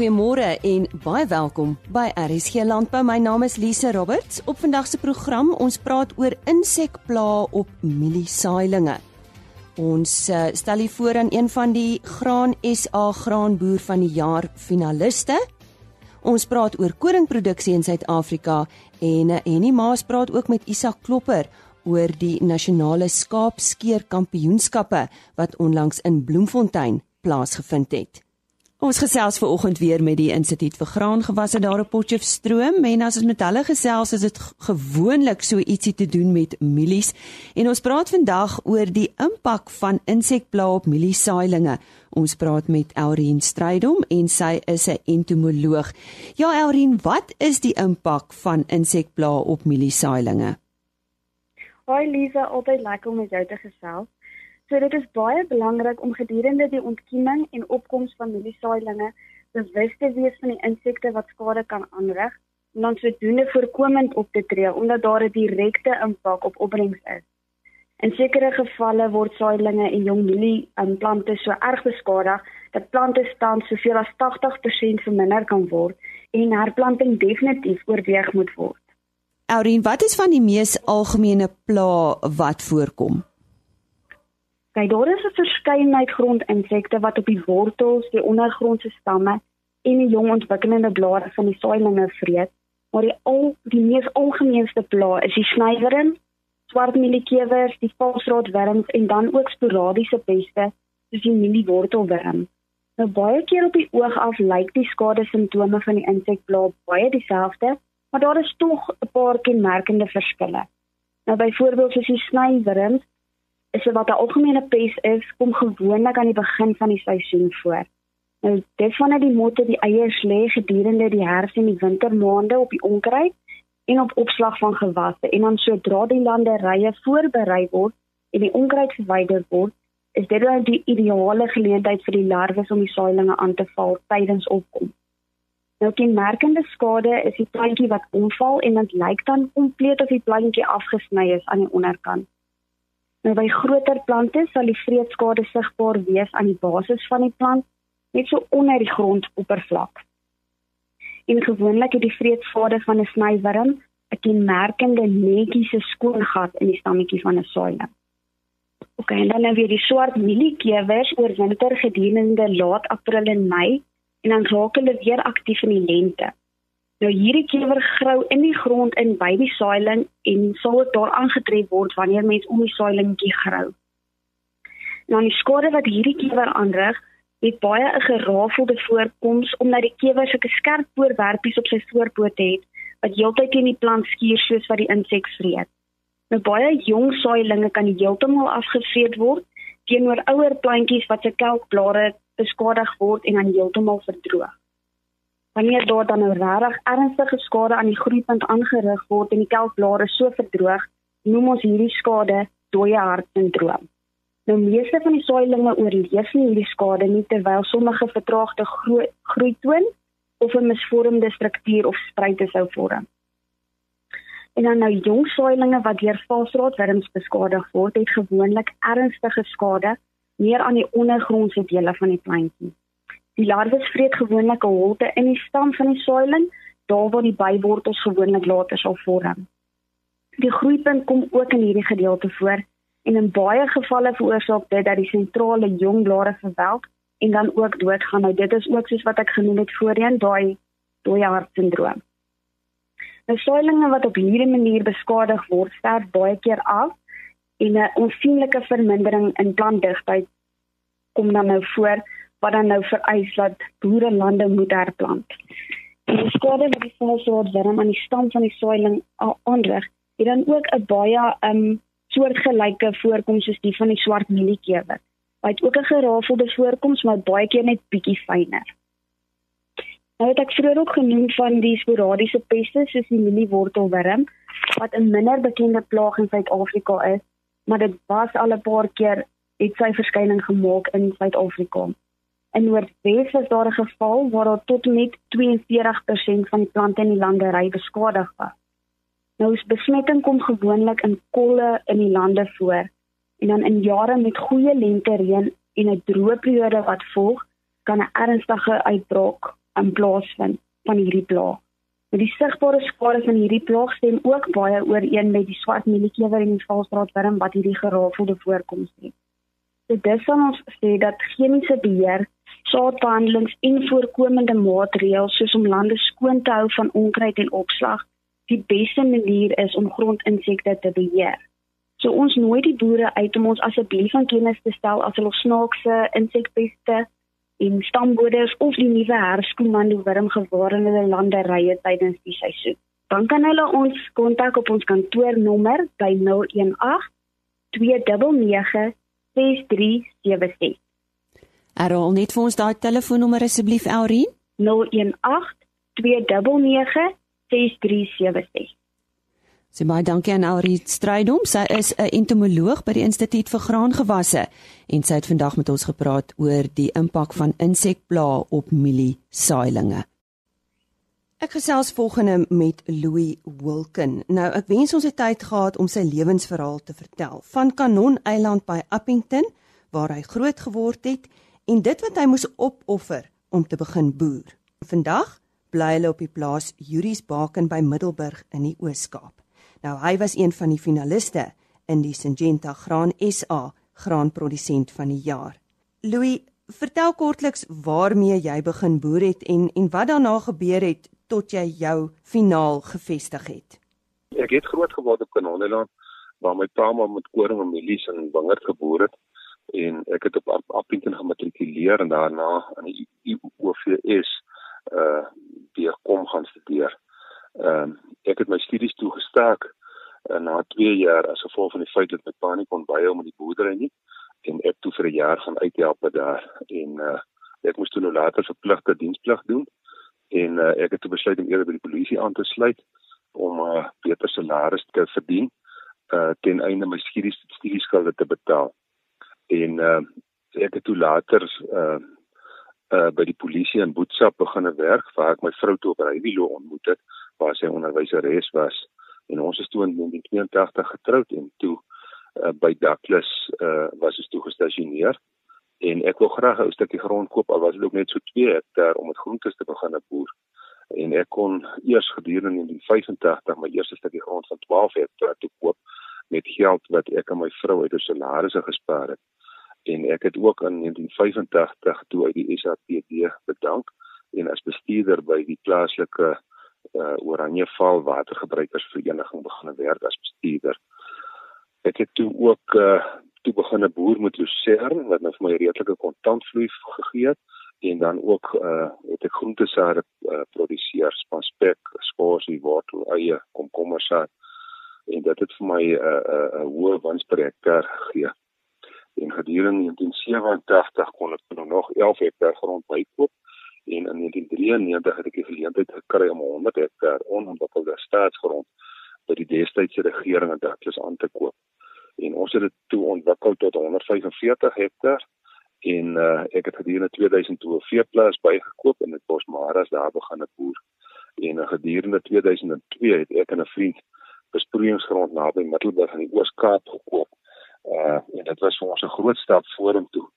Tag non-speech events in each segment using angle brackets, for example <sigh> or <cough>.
Goeiemôre en baie welkom by RSG Landbou. My naam is Lise Roberts. Op vandag se program ons praat oor insekplaae op mieliesaailinge. Ons uh, stel hier voor aan een van die Graan SA graanboer van die jaar finaliste. Ons praat oor koringproduksie in Suid-Afrika en uh, Henny Maas praat ook met Isak Klopper oor die nasionale skaapskeer kampioenskappe wat onlangs in Bloemfontein plaasgevind het. Ons gesels ver oggend weer met die Instituut vir Graangewasse daar op Potchefstroom en as ons met hulle gesels is dit gewoonlik so ietsie te doen met mielies en ons praat vandag oor die impak van insekplaae op mieliesaailinge. Ons praat met Elrien Strydom en sy is 'n entomoloog. Ja Elrien, wat is die impak van insekplaae op mieliesaailinge? Hoi Lisa, altyd lekker om met jou te gesels. So dit is baie belangrik om gedurende die ontkieming en opkoms van mieliesaailinge bewus te wees van die insekte wat skade kan aanrig en dan sodoende voorkomend op te tree omdat daar 'n direkte impak op opbrengs is. In sekere gevalle word saailinge en jong mielie um, plante so erg beskadig dat plante stand soveel as 80% verminder kan word en herplanting definitief oorweeg moet word. Aurien, wat is van die mees algemene pla wat voorkom? Kyk, daar is 'n verskeidenheid grondinsekte wat op die wortels, die ondergrondse stamme en die jong ontwikkelende blare van die saailinge vreet. Maar die al die mees algemeenste pla is die snywerm, swart mieliekewers, die valsraadwurms en dan ook sporadiese peste soos die mieliewortelwurm. Nou baie keer op die oog af lyk die skade simptome van die insekpla baie dieselfde, maar daar is tog 'n paar kenmerkende verskille. Nou byvoorbeeld soos die snywerms is wat 'n algemene pes is, kom gewoonlik aan die begin van die seisoen voor. Nou dit wanneer die motte die eiers lê gedurende die herfs en die wintermaande op die onkruid en op opslag van gewasse en dan sodra die landerye voorberei word en die onkruid verwyder word, is dit dan die ideale geleentheid vir die larwes om die saailinge aan te val tydens opkom. Nou kenmerkende skade is die plantjie wat omval en dit lyk dan kompleet of die plantjie afgesny is aan die onderkant. Nou by groter plante sal die vreedskade sigbaar wees aan die basis van die plant, net so onder die grondoppervlak. En gewoonlik het die vreedskade van 'n snywurm 'n kenmerkende netjiese skoon gat in die stammetjie van 'n saailing. OK, en dan nou weer die swart mieliekewers oor winter gedurende laat April en Mei en dan raak hulle weer aktief in die lente. Nou hierdie kewer grou in die grond in by die saailing en sal daar aangetref word wanneer mens om die saailingetjie grou. Nou die skade wat hierdie kewer aanrig, het baie 'n gerafelde voorkoms omdat die kewer sulke skerp voorwerpies op sy voorpote het wat heeltyd teen die plant skuur soos wat die insek vreet. Nou baie jong saailinge kan heeltemal afgevreet word teenoor ouer plantjies wat se kelkblare beskadig word en dan heeltemal verdroog wanneer daar dan nou regtig ernstige skade aan die groeipunt aangerig word en die kelkblare so verdroog, noem ons hierdie skade dooie hartsindroom. Nou meeste van die saailinge oorleef nie hierdie skade nie terwyl sommige vertraagde groei, groei toon of 'n misvormde struktuur of spruite sou vorm. En dan nou jong saailinge wat deur valsraadwurms beskadig word, het gewoonlik ernstige skade meer aan die ondergrondse dele van die plantjie. Die larwes vreet gewoonlik 'n holte in die stam van die saailing, daar waar die bywortels gewoonlik later sal vorm. Die groeipunt kom ook in hierdie gedeelte voor en in baie gevalle veroorsaak dit dat die sentrale jong blare verwelk en dan ook doodgaan. Nou dit is ook soos wat ek genoem het voorheen, daai dooie hartsindroom. Nou saailinge wat op hierdie manier beskadig word, sterf baie keer af en 'n onsigbare vermindering in plantdigtheid kom dan nou voor wat dan nou vereis dat boere lande moet herplant. En die skade wat die valsoort wurm aan die stam van die saailing aanrig, het dan ook 'n baie um soortgelyke voorkoms soos die van die swart mieliekewer. Hy het ook 'n gerafelde voorkoms maar baie keer net bietjie fyner. Nou het ek vroeër ook genoem van die sporadiese peste soos die mieliewortelwurm wat 'n minder bekende plaag in Suid-Afrika is, maar dit was al 'n paar keer het sy verskyning gemaak in Suid-Afrika. In Noordwes was daar 'n geval waar daar tot met 42% van die plante in die landery beskadig was. Nou is besmetting kom gewoonlik in kolle in die lande voor en dan in jare met goeie lente reën en 'n droë periode wat volg, kan 'n ernstige uitbraak in plaasvind van hierdie plaag. Maar die sigbare skade van hierdie plaag stem ook baie ooreen met die swart mieliekewer en die valstraatwurm wat hierdie gerafelde voorkoms het. Dit is dan ons sê dat chemiese beheer, saadbehandelings en voorkomende maatreëls soos om lande skoon te hou van onkruid en opslag die beste manier is om grondinsekte te beheer. So ons nooi die boere uit om ons asseblief aan kennis te stel as hulle snaakse insekpeste en stamboders of die nuwe herfskomando wurm gewaarende landerye tydens die seisoen. Dan kan hulle ons kontak op ons kantoornommer by 018 299 6376. Herhaal net vir ons daai telefoonnommer asseblief Elrien. 018 299 6376. Sy baie dankie aan Elrie Strydom. Sy is 'n entomoloog by die Instituut vir Graangewasse en sy het vandag met ons gepraat oor die impak van insekplaae op mielie saailinge. Ek gesels volgende met Louis Wilken. Nou, ek wens ons het tyd gehad om sy lewensverhaal te vertel. Van Kanon Eiland by Appington waar hy groot geword het en dit wat hy moes opoffer om te begin boer. Vandag bly hulle op die plaas Juries Baken by Middelburg in die Oos-Kaap. Nou hy was een van die finaliste in die Syngenta Graan SA graanprodusent van die jaar. Louis, vertel kortliks waarmee jy begin boer het en en wat daarna gebeur het tot jy jou finaal gevestig het. Ek het groot geword op Kanonneland waar my pa maar met koring en mielies en wingerd geboor het en ek het op Appington gematrikuleer en daarna aan die UOVS uh die kom gaan studeer. Ehm um, ek het my studies toegestaak uh, na 2 jaar as gevolg van die feit dat my pa nie kon byhou met die boerdery nie en ek toe vir 'n jaar gaan uithelp daar en uh, ek moes toe nou later verpligte diensplig doen en uh, ek het toe besluit om eerder by die polisie aan te sluit om 'n uh, beter salaris te verdien uh, ten einde my studies studieskulde te betaal. En uh, ek het toe later uh, uh, by die polisie in Boetsap begin werk waar ek my vrou toe op Rywilo ontmoet het waar sy onderwyseres was. En ons is toe in 1982 getroud en toe uh, by Douglas uh, was ons toe gestasioneer. En ek wou graag 'n stukkie grond koop al was dit ook net so 2 hektaar om met groentes te begin boer. En ek kon eers gedurende die 85 my eerste stukkie grond van 12 hektaar toe koop met geld wat ek aan my vrou uit haar salarisse gespaar het en ek het ook in 1985 toe uit die SAPD bedank en as bestuurder by die plaaslike uh, Oranjeval Watergebruikersvereniging begin werk as bestuurder. Ek het toe ook uh, toe begin 'n boer met Lucerne wat nou vir my redelike kontantvloei gegee het en dan ook uh, het ek groentesade uh, produseer, spanspek, skorsie, wortel, eie, komkommersaad en dit het vir my 'n uh, 'n uh, uh, hoë wins per hektaar gegee. En gedurende 1987 kon ek nog 11 hektaar grond bykoop en in 1993 het ek die geleentheid gekry om 100 hektaar onontwikkelde staatsgrond by die destydse regering in Douglas aan te koop. En ons het dit toe ontwikkel tot 145 hektaar en uh, ek het gedurende 2002 veeplaas bygekoop en dit Bosmaras daar begin boer. En uh, gedurende 2002 het ek en 'n vriend besproeiingsgrond naby Middelburg in die Oos-Kaap gekoop. Uh en dit was vir ons 'n groot stap vorentoe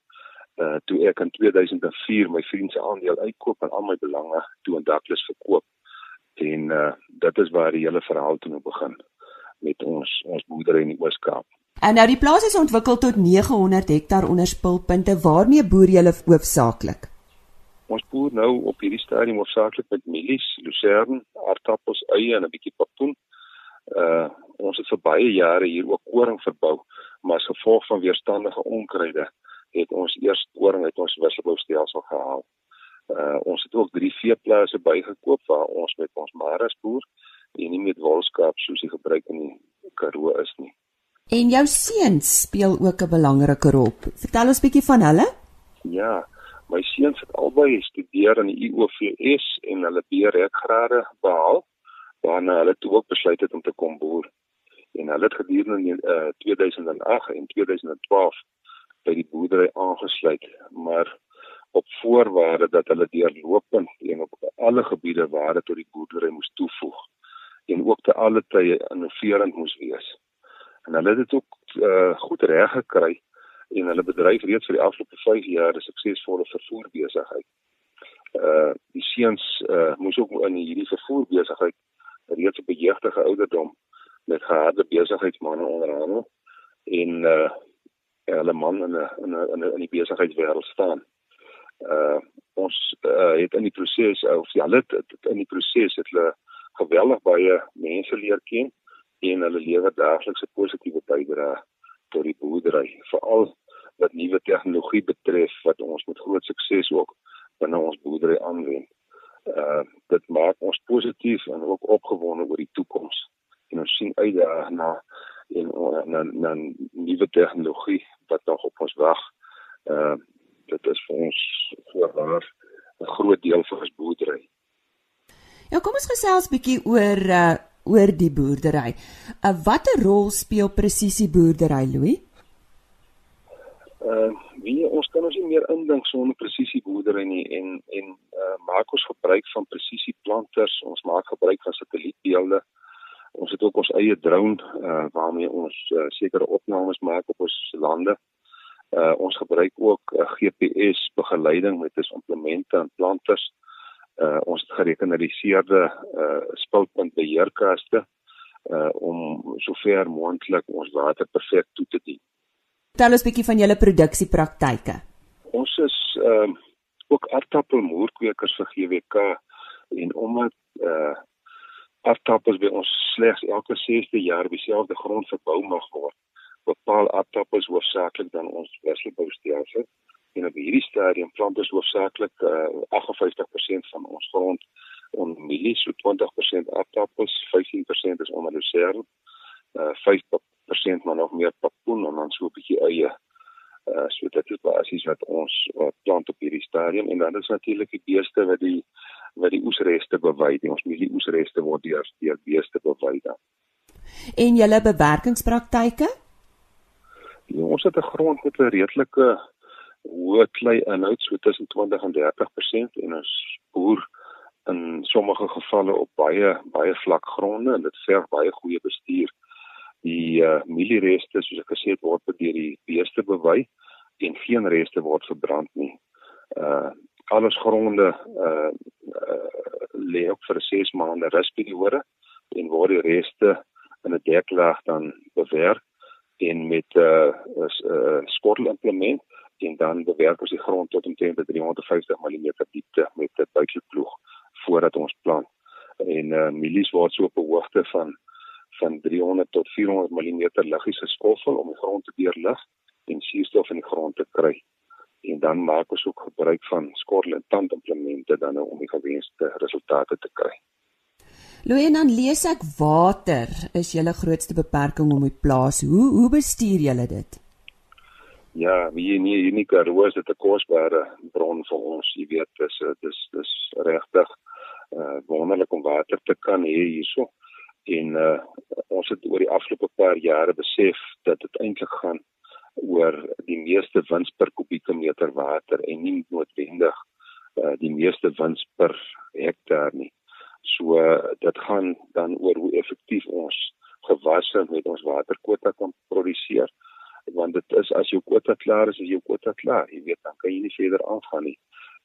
uh toe ek in 2004 my vriend se aandeel uitkoop en al my belange toe in Douglas verkoop. En uh dit is waar die hele verhaal toe nou begin met ons ons boerdery in die Oos-Kaap. En nou die plaas is ontwikkel tot 900 hektaar onder spulpunte. Waarmee boer julle hoofsaaklik? Ons boer nou op hierdie stadium hoofsaaklik met mielies, lucerne, aardappels, eie en 'n bietjie papoen. Uh ons het vir baie jare hier ook koring verbou, maar as gevolg van weerstandige onkruide het ons eers koring uit ons wisselboustelsel gehaal. Uh ons het ook drie veeplase bygekoop waar ons met ons maras boer en nie met wolskaap soos die gebruik in die Karoo is nie. En jou seuns speel ook 'n belangrike rol. Vertel ons bietjie van hulle? Ja, my seuns het albei gestudeer in die IOVS en hulle B-reekgrade behaal waarna hulle toe ook besluit het om te kom boer. En hulle het gedurende uh, 2008 en 2012 by die boerdery aangesluit, maar op voorwaarde dat hulle deurlopend en op alle gebiede waar dit tot die boerdery moes toevoeg en ook te alle tye innoverend moes wees. En hulle het dit ook uh, goed reg gekry en hulle bedryf reeds vir die afgelope 5 jaar 'n suksesvolle vervoer besigheid. Uh die seuns uh moes ook in hierdie vervoer besigheid reeds op 'n jeugdige ouderdom met geharde besigheidsmanne onderhandel en uh hulle man in 'n in 'n in die besigheidswêreld staan. Uh ons uh, het in die proses of ja, hulle in die proses het hulle geweldig baie mense leer ken en hulle lewer daagliks 'n positiewe bydrae tot die boerdery, veral wat nuwe tegnologie betref wat ons met groot sukses ook binne ons boerdery aanwend. Uh dit maak ons positief en ook opgewonde oor die toekoms. En ons sien uit daarna en na na nuwe tegnologie wat nog op ons wag. Uh dit is vir ons voorwaar 'n groot deel van ons boerdery. Ja, kom ons gesels bietjie oor uh oor die boerdery. Uh watter rol speel presisie boerdery, Louis? uh wie ons kan ons nie meer indink sonder presisie boerdery nie en en uh maak ons gebruik van presisie planters ons maak gebruik van satellietbeelde ons het ook ons eie drone uh waarmee ons uh, sekere opnames maak op ons lande. Uh ons gebruik ook uh, GPS begeleiding met ons implemente en planters uh ons het gerekenariseerde uh spulpunt beheerkaste uh om sover moontlik ons water perfek toe te dien. Vertel ons bietjie van julle produksiepraktyke. Ons is uh, ook aardappelmoerkweekers vir GWK en omdat uh, aardappels by ons slegs elke 6de jaar dieselfde grond verbou mag word, bepaal aardappels hoofsaaklik dan ons wisselboustelsel. En op hierdie stadium plant ons hoofsaaklik uh, 58% van ons grond onder mielies, so 20% aardappels, 15% is onder lucerne, uh, 5 persent maar nog meer papoen en dan so 'n bietjie eie. Uh so dit is basies wat ons wat plant op hierdie stadium en dan is natuurlik die beeste wat die wat die oesreste bewy. Die ons mielie oesreste word deur deur beeste bewy dan. En julle bewerkingspraktyke? Ja, ons het 'n grond met 'n redelike hoë klei inhoud so tussen 20 en 30% en ons boer in sommige gevalle op baie baie vlak gronde en dit verg baie goeie bestuur die uh, mieliereste soos ek gesê het word deur die beeste bewy en geen reste word verbrand nie. Uh alles gronde uh, uh lê op vir 6 maande rusperiode en word die reste in 'n deklaag dan bewerk en met 'n uh, uh, skotelimplement en dan bewerk ons die grond tot omtrent 350 mm diepte met 'n buikelploeg voordat ons plant. En uh mielies word so op 'n hoogte van van 300 tot 400 mm liggies geskoffel om die grond te deurlig en suurstof in die grond te kry. En dan maak ons ook gebruik van skorrel en tandimplemente dan nou om die gewenste resultate te kry. Louis en dan lees ek water is julle grootste beperking om die plaas. Hoe hoe bestuur julle dit? Ja, wie nie unieke roos dit 'n kosbare bron vir ons, jy weet, dis dis dis regtig uh wonderlik om water te kan hê hierso en uh, ons het oor die afgelope paar jare besef dat dit eintlik gaan oor die meeste wins per kubieke meter water en nie noodwendig uh, die meeste wins per hektaar nie. So uh, dit gaan dan oor hoe effektief ons gewasse met ons waterkwota kan produseer want dit is as jou kwota klaar is, is jou kwota klaar. Jy weet dan kan jy nie verder aangaan nie.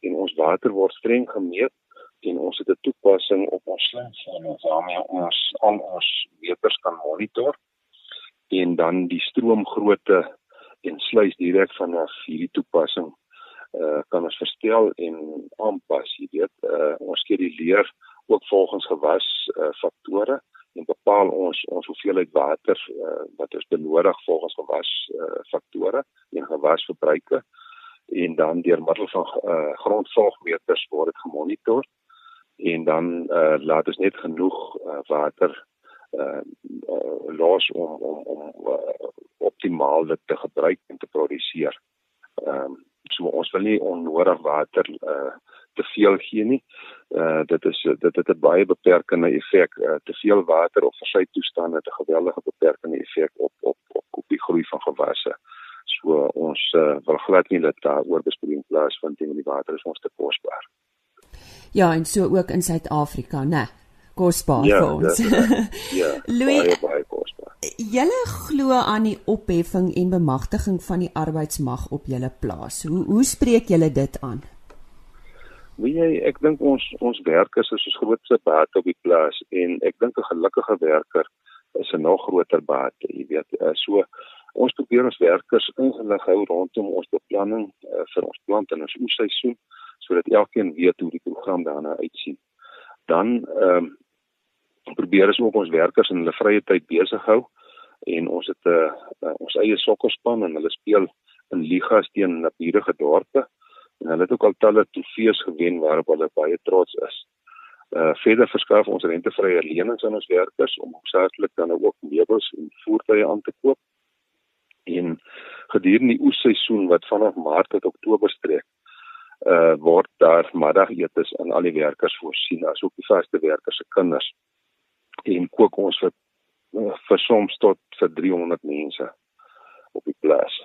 En ons water word streng gemeet en ons het 'n toepassing op ons slimfoon waarmee ons al ons meters kan monitor en dan die stroomgrootte en sluis direk vanaf hierdie toepassing uh kan ons verstel en aanpas jy weet uh ons skeduleer ook volgens gewas uh faktore en bepaal ons ons hoeveelheid water uh, wat ons benodig volgens gewas uh, faktore en gewasverbruike en dan deur middel van uh, grondvolgmeters word dit gemonitor en dan uh, laat ons net genoeg uh, water uh, uh, los om om om uh, optimaal dit te gebruik en te produseer. Ehm um, so ons wil nie onnodig water uh, te veel gee nie. Uh, dit is dit het 'n baie beperkende effek. Uh, te veel water of versy toestande het 'n geweldige beperkende effek op op op op die groei van gewasse. So ons uh, wil glad nie dat daar oorbesproeiing plaasvind nie, want die water is ons te kosbaar. Ja, en so ook in Suid-Afrika, né? Kosbaar ja, vir ons. ja, <laughs> Louis, baie baie kosbaar. Julle glo aan die opheffing en bemagtiging van die arbeidsmag op julle plaas. Hoe hoe spreek julle dit aan? Wie jy ek dink ons ons werkers is ons grootste baat op die plaas en ek dink 'n gelukkige werker is 'n nog groter baat, jy weet. Uh, so ons probeer ons werkers ingelig hou rondom ons beplanning uh, vir ons plant en ons oesseisoen sodat elkeen weet hoe die program daarna uitsien. Dan ehm um, probeer ons ook ons werkers in hulle vrye tyd besig hou en ons het 'n uh, uh, ons eie sokkerspan en hulle speel in ligas teen naburige dorpe en hulle het ook al talle trofees gewen waarop hulle baie trots is. Uh verder verskaf ons rentevrye lenings aan ons werkers om hoofsaaklik dan ook meubels en voertuie aan te koop. En gedurende die oesseisoen wat vanaf Maart tot Oktober strek, uh word daar middagetes aan al die werkers voorsien, asook die vaste werkers se kinders. En kook ons vir uh, vir soms tot vir 300 mense op die plaas.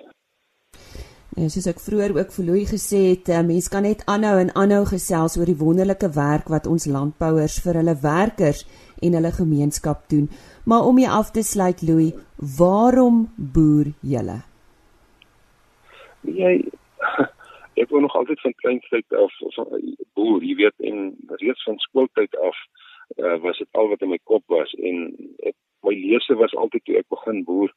En soos ek vroeër ook vir Louis gesê het, uh, mens kan net aanhou en aanhou gesels oor die wonderlike werk wat ons landbouers vir hulle werkers en hulle gemeenskap doen. Maar om jy af te sluit Louis, waarom boer julle? Jy ek wou nog altyd van kleintyd af van boer, jy weet en reeds van skooltyd af uh, was dit al wat in my kop was en ek, my lese was altyd toe ek begin boer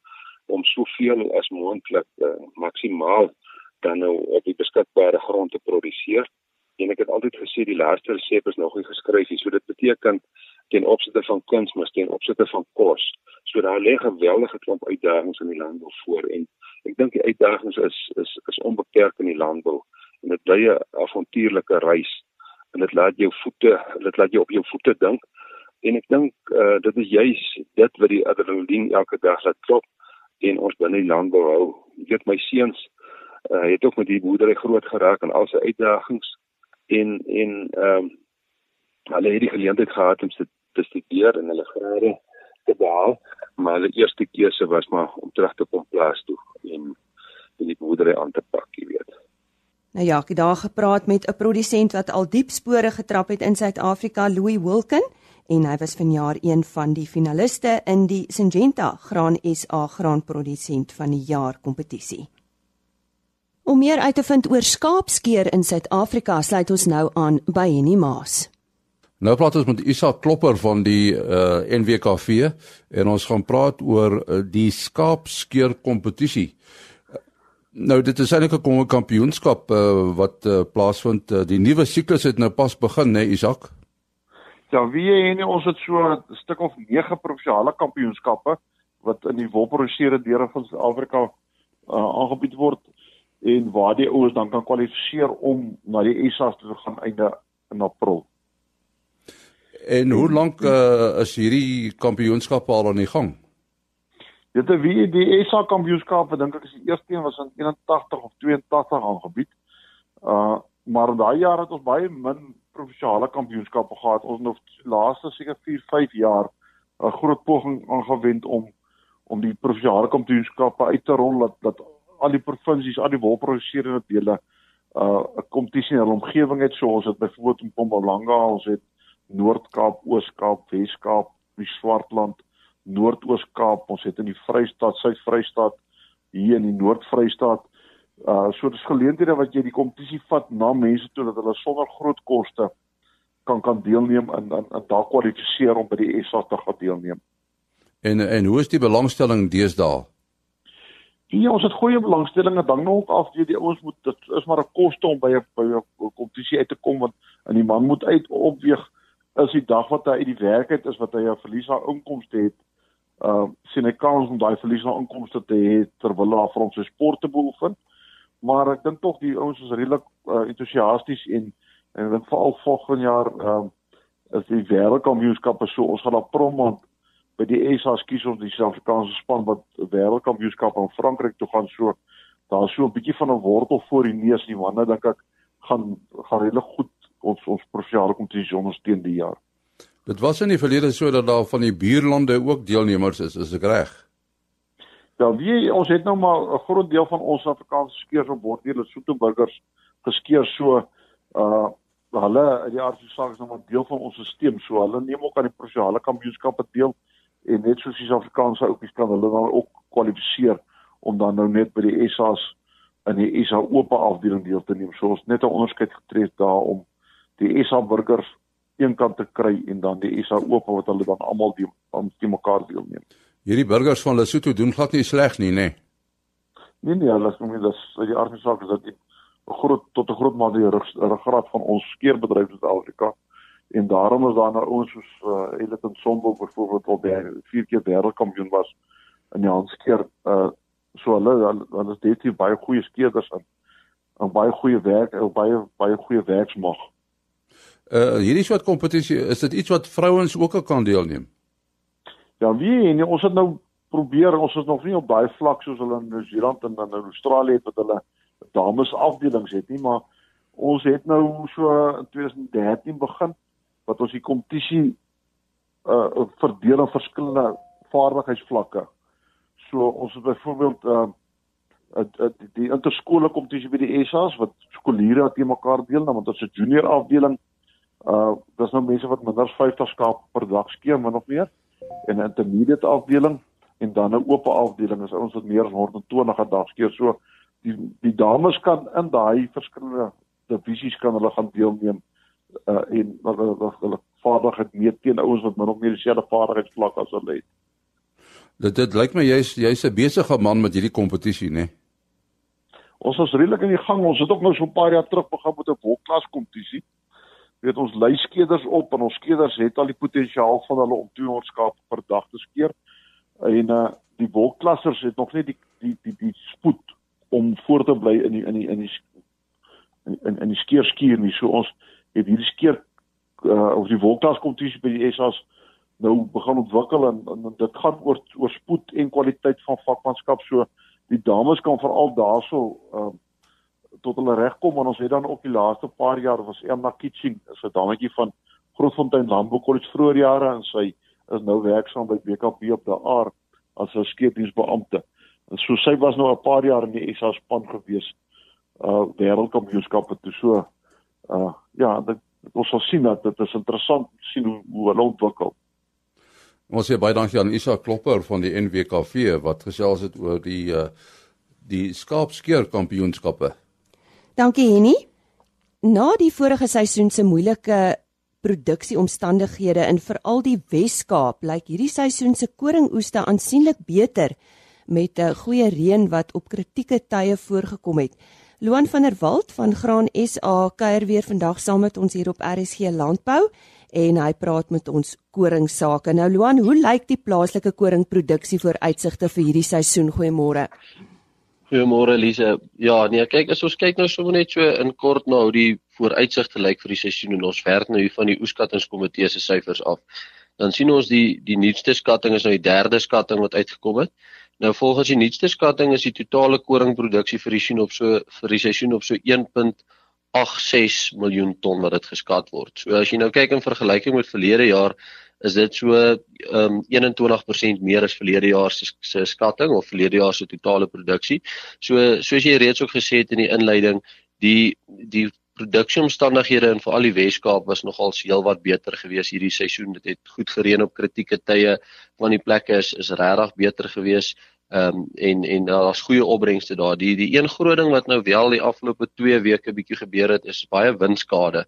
om soveel as moontlik uh, maksimaal dan nou op die beskikbare grond te produseer. En ek het altyd gesê die laaste resep is nog nie geskryf nie. So dit beteken ten opsigte van kuns, maar ten opsigte van kos. So daar lê geweldige klomp uitdagings in die landbou voor en ek dink die uitdagings is is is onbeperk in die landbou en dit bly 'n avontuurlike reis en dit laat jou voete, dit laat jou op jou voete dink. En ek dink uh, dit is juis dit wat die adrenalien elke dag laat klop en ons binne die landbou hou. Ek weet my seuns uh, het ook met die boerdery groot geraak en al sy uitdagings en en ehm um, hulle het die geleentheid gehad om te studeer en hulle grade te behaal, maar hulle eerste keuse was maar om terug te kom plaas toe en die boerdery aan te pak, jy weet. Nou ja, ek het daar gepraat met 'n produsent wat al diep spore getrap het in Suid-Afrika, Louis Wilken, en hy was vanjaar een van die finaliste in die Syngenta Graan SA Graanprodusent van die Jaar kompetisie. Om meer uit te vind oor skaapskeer in Suid-Afrika, sluit ons nou aan by Henny Maas. Nou praat ons met Isa Klopper van die uh, NWKV en ons gaan praat oor uh, die skaapskeer kompetisie. Nou dit is eintlik 'n kampioenskap uh, wat uh, plaasvind. Uh, die nuwe siklus het nou pas begin, né, Isak? Ja, wie en ons het so 'n stuk of 9 provinsiale kampioenskappe wat in die wolproduseerde deure van Suid-Afrika uh, aangebied word en waar die ouers dan kan kwalifiseer om na die SA te gaan einde in April. En hoe lank uh, is hierdie kampioenskap al aan die gang? Dit is wie die SA kampioenskap, dink ek is die eerste een was in 81 of 82 aangebied. Uh maar daai jaar het ons baie min provinsiale kampioenskappe gehad. Ons het die laaste seker 4, 5 jaar 'n groot poging aangewend om om die provinsiale kampioenskappe uit te rol dat dat al die provinsies, al die wolproduserende dele uh 'n kompetisie in hulle omgewing het soos dit byvoorbeeld in Mpumalanga, ons het Noord-Kaap, Oos-Kaap, Wes-Kaap, die Swartland, Noord-Oos-Kaap, ons het in die Vrystaat, Suid-Vrystaat, hier in die Noord-Vrystaat. Uh so dis geleenthede wat jy die kompetisie vat na mense toe dat hulle sonder groot koste kan kan deelneem en en, en daar kwalifiseer om by die SA te gaan deelneem. En en hoe is die belangstelling deesdae? Ja, ons het goeie belangstellinge dan nog af jy die ouens moet dit is maar 'n koste om by 'n by 'n kompetisie uit te kom want en die man moet uit opweeg is die dag wat hy uit die werk uit is wat hy 'n verlies aan inkomste het. Uh sien hy kans om daai verlies aan inkomste te hê terwyl hy vir ons se sport te beoefen. Maar ek dink tog die ouens is redelik uh, entoesiasties en en ek dink veral volgende jaar uh is die wêreldkampioenskappe so ons gaan daar prom want by die SA skies ons die Suid-Afrikaanse span wat wêreldkampioenskap in Frankryk toe gaan so daar's so 'n bietjie van 'n wortel voor die neus die manne dink ek gaan gaan redelik goed ons ons provinsiale kompetisie ondersteun die jaar. Dit was in die verlede so dat daar van die buurlande ook deelnemers is, is ek reg? Ja, wie ons het nou maar 'n groot deel van ons Afrikaanse skeers op bord hulle soeteburgers geskeer so uh hulle uit die aardse saak is nou maar deel van ons stelsel so hulle neem ook aan die provinsiale kampioenskappe deel en net soos die Suid-Afrikaanse ouppies kan hulle dan ook kwalifiseer om dan nou net by die SA's in die SA oop afdeling deel te neem. So ons net 'n onderskeid getref daar om die SA burgers een kant te kry en dan die SA oop wat hulle dan almal die aan die mekaar deelneem. Hierdie burgers van Lesotho doen glad nie sleg nie, nê. Nee. Nee nee, hulle is nie dis die aardse saak is dat die groot tot 'n groot mate die ruggraat van ons skeerbedryf in Suid-Afrika en daarom is daar nou ons soos uh, Elton Sombo byvoorbeeld wat by vier keer wêreldkampioen was in die handskeer uh so hulle hulle is definitief baie goeie skeerders en, en baie goeie werk en baie baie goeie werksmag. Uh hierdie soort kompetisie is dit iets wat vrouens ook al kan deelneem. Ja, wie en ons het nou probeer, ons is nog nie op daai vlak soos hulle in Nieu-Seeland en in Australië het wat hulle dames afdelings het nie, maar ons het nou so in 2013 begin wat ons die kompetisie uh verdeel in verskillende vaardigheidsvlakke. So ons het byvoorbeeld uh die, die interskole kompetisie by die SA's wat skooliere te mekaar deel, want ons het 'n junior afdeling. Uh dis nou mense wat minder as 50 skaap per dag skeer, min of meer en 'n intermediate afdeling en dan 'n oop afdeling is ons wat meer as 120 'n dag skeer. So die die dames kan in daai verskillende divisies kan hulle gaan deelneem uh en wat hulle hulle vaardigheid meet teen ouens wat min of meer dieselfde vaardigheidsvlak as hulle het. Dit dit lyk my jy's jy's 'n besige man met hierdie kompetisie, né? Ons is redelik in die gang. Ons het ook nou so 'n paar jaar terug begin met 'n wolkklas kompetisie weet ons lei skeders op en ons skeders het al die potensiaal van hulle om 200 skape per dag te skeer. En uh die wolklassers het nog net die die die die spoed om voor te bly in die in die in die in in die skeer skuur nie. So ons het hierdie skeer uh of die wolklas kompetisie by die SA's nou begin ontwikkel en, en dit gaan oor oor spoed en kwaliteit van vakmanskap. So die dames kan veral daarso uh tot hulle regkom en ons het dan ook die laaste paar jaar was Emma Kitching, 'n dametjie van Grootfontein Landbou College vroeër jare en sy is nou werksaam by BKP op die aard as 'n skeepdiensbeampte. En so sy was nou 'n paar jaar in die SA span gewees uh wêreldkampioenskappe toe so uh ja, dit ons sal sien dat dit is interessant sien hoe, hoe hulle ontwikkel. Ons sê baie dankie aan Isa Klopper van die NWKV wat gesels het oor die uh die skaapskeer kampioenskappe. Dankie Henny. Na die vorige seisoen se moeilike produksieomstandighede in veral die Wes-Kaap, lyk hierdie seisoen se koringoeste aansienlik beter met 'n goeie reën wat op kritieke tye voorgekom het. Loan van der Walt van Graan SA kuier weer vandag saam met ons hier op RSG Landbou en hy praat met ons koringsake. Nou Loan, hoe lyk die plaaslike koringproduksie vooruitsigte vir hierdie seisoen? Goeiemôre. Goeiemôre Elise. Ja, nee, kyk as ons kyk nou sommer net so in kort na hoe die vooruitsigte lyk vir die seisoen en ons werk nou hier van die oeskattingskomitee se syfers af. Dan sien ons die die nuutste skatting is nou die derde skatting wat uitgekom het. Nou volgens die nuutste skatting is die totale koringproduksie vir die seisoen op so vir die seisoen op so 1.86 miljoen ton wat dit geskat word. So as jy nou kyk in vergelyking met verlede jaar is dit so um 21% meer as verlede jaar se se skatting of verlede jaar se totale produksie. So soos jy reeds ook gesê het in die inleiding, die die produksieomstandighede in veral die Wes-Kaap was nogal heelwat beter gewees hierdie seisoen. Dit het goed gereën op kritieke tye. Van die plekke is is regtig beter gewees. Ehm um, en en daar's goeie opbrengste daar. Die die een groot ding wat nou wel die afgelope 2 weke bietjie gebeur het, is baie windskade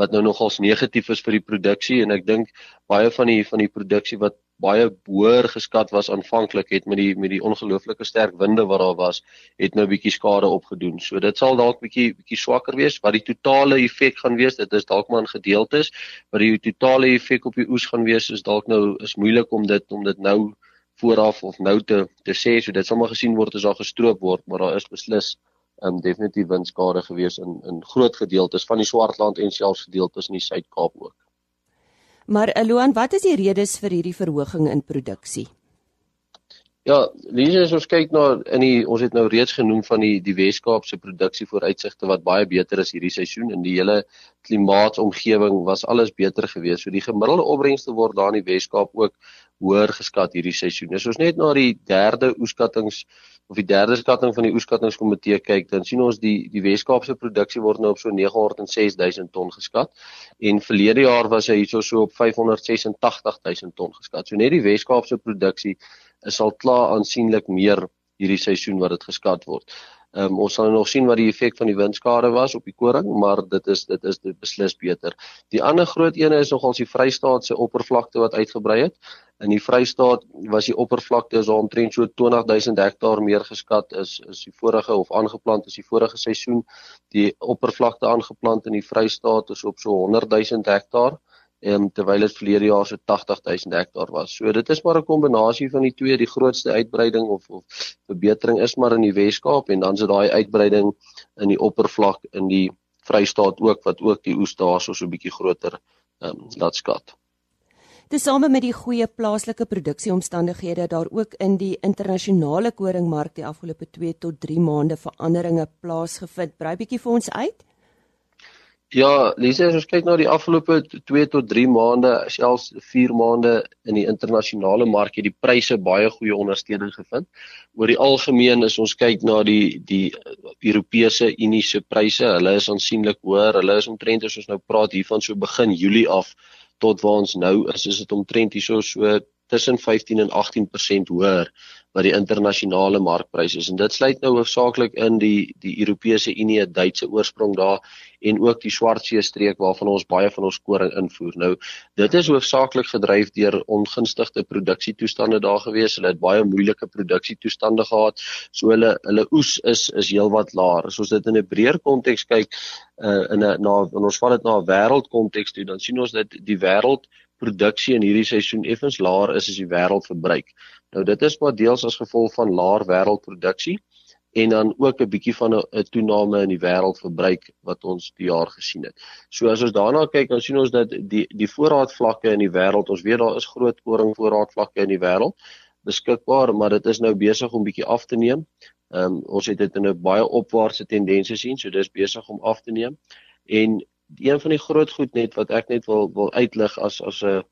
wat nou nogals negatief is vir die produksie en ek dink baie van die van die produksie wat baie hoër geskat was aanvanklik het met die met die ongelooflike sterk winde wat daar was het nou bietjie skade opgedoen. So dit sal dalk bietjie bietjie swakker wees wat die totale effek gaan wees. Dit is dalk maar in gedeeltes, maar die totale effek op die oes gaan wees is dalk nou is moeilik om dit om dit nou vooraf of nou te te sê. So dit sal maar gesien word as daar gestroop word, maar daar is beslis um, definitief windskade gewees in in groot gedeeltes van die Swartland en selfs gedeeltes in die Suid-Kaap ook. Maar Eloan, wat is die redes vir hierdie verhoging in produksie? Ja, Lise, as ons kyk na in die ons het nou reeds genoem van die die Wes-Kaap se produksie vooruitsigte wat baie beter is hierdie seisoen en die hele klimaatsomgewing was alles beter geweest. So die gemiddelde opbrengste word daar in die Wes-Kaap ook hoër geskat hierdie seisoen. As ons net na die derde oeskattings of die derde skatting van die oeskattingskomitee kyk, dan sien ons die die Wes-Kaapse produksie word nou op so 906 000 ton geskat en verlede jaar was hy hierso so op 586 000 ton geskat. So net die Wes-Kaapse produksie is al klaar aansienlik meer hierdie seisoen wat dit geskat word. Ehm um, ons sal nog sien wat die effek van die windskade was op die koring, maar dit is dit is dit beslis beter. Die ander groot een is nogal die Vrystaat se oppervlakte wat uitgebrei het. In die Vrystaat was die oppervlakte so omtrent so 20000 hektaar meer geskat is is die vorige of aangeplant is die vorige seisoen. Die oppervlakte aangeplant in die Vrystaat is op so 100000 hektaar en terwyl dit verlede jaar so 80000 hektaar was. So dit is maar 'n kombinasie van die twee. Die grootste uitbreiding of of verbetering is maar in die Wes-Kaap en dan is daai uitbreiding in die oppervlak in die Vrystaat ook wat ook die oes daarso so 'n bietjie groter ehm um, laat skat. Tesame met die goeie plaaslike produksieomstandighede daar ook in die internasionale koringmark die afgelope 2 tot 3 maande veranderinge plaasgevind. Brei bietjie vir ons uit. Ja, Lise, as ons kyk na die afgelope 2 tot 3 maande, selfs 4 maande in die internasionale mark het die pryse baie goeie ondersteuning gevind. Oor die algemeen as ons kyk na die die Europese Unie se pryse, hulle is aansienlik hoër. Hulle is omtrent as ons nou praat hiervan so begin Julie af tot waar ons nou is, is dit omtrent hierso so tussen 15 en 18% hoër wat die internasionale markpryse is en dit sluit nou hoofsaaklik in die die Europese Unie, Duitse oorsprong daar en ook die Swartsee streek waarvan ons baie van ons koring invoer. Nou dit is hoofsaaklik gedryf deur ongunstige produksietoestande daar gewees. Hulle het baie moeilike produksietoestande gehad. So hulle hulle oes is is heelwat laer. As ons dit in 'n breër konteks kyk uh, in 'n na in ons val dit na 'n wêreldkonteks toe, dan sien ons dat die wêreld produksie in hierdie seisoen effens laer is as die wêreldverbruik. Nou dit is maar deels as gevolg van laer wêreldproduksie en dan ook 'n bietjie van 'n toename in die wêreldverbruik wat ons die jaar gesien het. So as ons daarna kyk, dan sien ons dat die die voorraadvlakke in die wêreld, ons weet daar is groot koring voorraadvlakke in die wêreld beskikbaar, maar dit is nou besig om bietjie af te neem. Ehm um, ons het dit in 'n baie opwaartse tendense sien, so dis besig om af te neem. En een van die groot goed net wat ek net wil wil uitlig as as 'n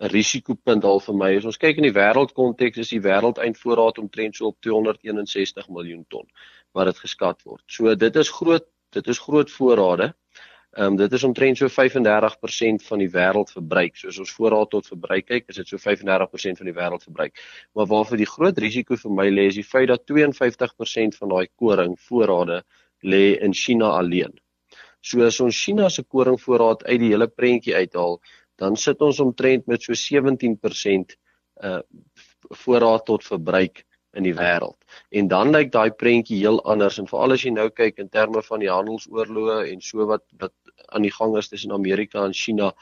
'n risikopunt al vir my is ons kyk in die wêreldkonteks is die wêreldeindvoorraad omtrent so op 261 miljoen ton wat dit geskat word. So dit is groot dit is groot voorrade. Ehm um, dit is omtrent so 35% van die wêreldverbruik. So as ons voorraad tot verbruik kyk, is dit so 35% van die wêreldverbruik. Maar waarvoor die groot risiko vir my lê is die feit dat 52% van daai koring voorrade lê in China alleen. So as ons China se koringvoorraad uit die hele prentjie uithaal, dan sit ons omtrent met so 17% uh voorraad tot verbruik in die wêreld. En dan lyk daai prentjie heel anders en veral as jy nou kyk in terme van die handelsoorloë en so wat wat aan die gang is tussen Amerika en China.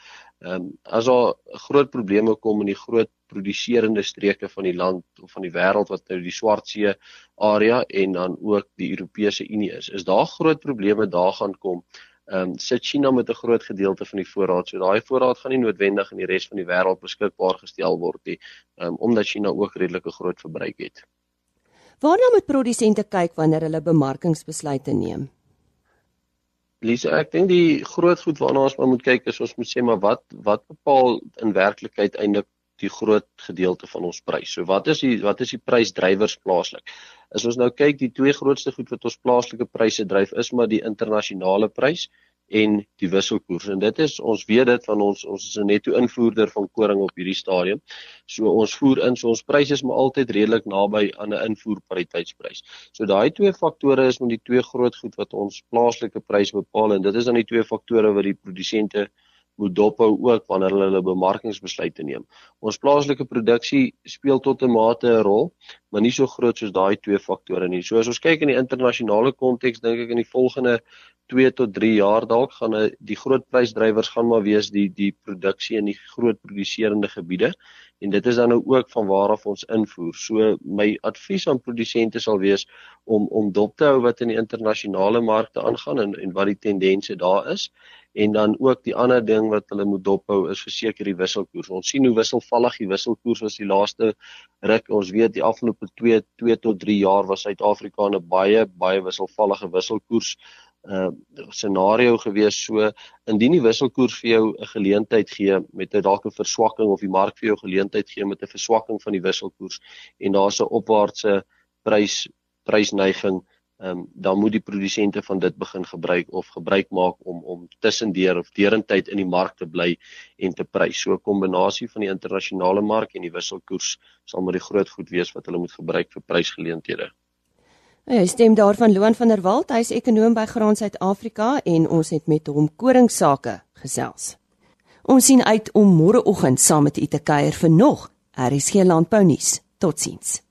Ehm um, as daar groot probleme kom in die groot produserende streke van die land of van die wêreld wat nou die Swartsee area en dan ook die Europese Unie is, is daar groot probleme daar gaan kom ehm um, sit China met 'n groot gedeelte van die voorraad. So daai voorraad gaan nie noodwendig in die res van die wêreld beskikbaar gestel word nie, ehm um, omdat China ook redelike groot verbruik het. Waarna moet produsente kyk wanneer hulle bemarkingsbesluite neem? Lisa, ek dink die groot goed waarna ons moet kyk is ons moet sê maar wat wat bepaal in werklikheid eintlik die groot gedeelte van ons prys. So wat is die wat is die prysdrywers plaaslik? As ons nou kyk, die twee grootste goed wat ons plaaslike pryse dryf is maar die internasionale prys en die wisselkoers. En dit is ons weet dit van ons ons is 'n netto invoerder van koring op hierdie stadium. So ons voer in, so ons pryse is maar altyd redelik naby aan 'n invoerpariteitsprys. So daai twee faktore is met die twee groot goed wat ons plaaslike prys bepaal en dit is dan die twee faktore wat die produsente moet dophou ook wanneer hulle hulle bemarkingsbesluite neem. Ons plaaslike produksie speel tot 'n mate 'n rol, maar nie so groot soos daai twee faktore nie. So as ons kyk in die internasionale konteks, dink ek in die volgende 2 tot 3 jaar dalk gaan die groot prysdrywers gaan maar wees die die produksie in die groot produserende gebiede en dit is dan nou ook van waar af ons invoer. So my advies aan produsente sal wees om om dop te hou wat in die internasionale markte aangaan en en wat die tendense daar is en dan ook die ander ding wat hulle moet dophou is verseker die wisselkoers. Ons sien hoe wisselvallig die wisselkoers was die laaste ruk. Ons weet die afgelope 2 2 tot 3 jaar was Suid-Afrika 'n baie baie wisselvallige wisselkoers uh scenario gewees so indien die wisselkoers vir jou 'n geleentheid gee met 'n dalk 'n verswakking of die mark vir jou geleentheid gee met 'n verswakking van die wisselkoers en daar's 'n opwaartse prys prysneiging um, dan moet die produsente van dit begin gebruik of gebruik maak om om tussendeur of derentyd in die mark te bly en te prys. So 'n kombinasie van die internasionale mark en die wisselkoers sal maar die groot goed wees wat hulle moet gebruik vir prysgeleenthede. Hy stem daarvan Loan van der Walt, hy's ekonoom by Graan Suid-Afrika en ons het met hom koringsake gesels. Ons sien uit om môreoggend saam met u te kuier vir nog RSG Landbou nuus. Totsiens.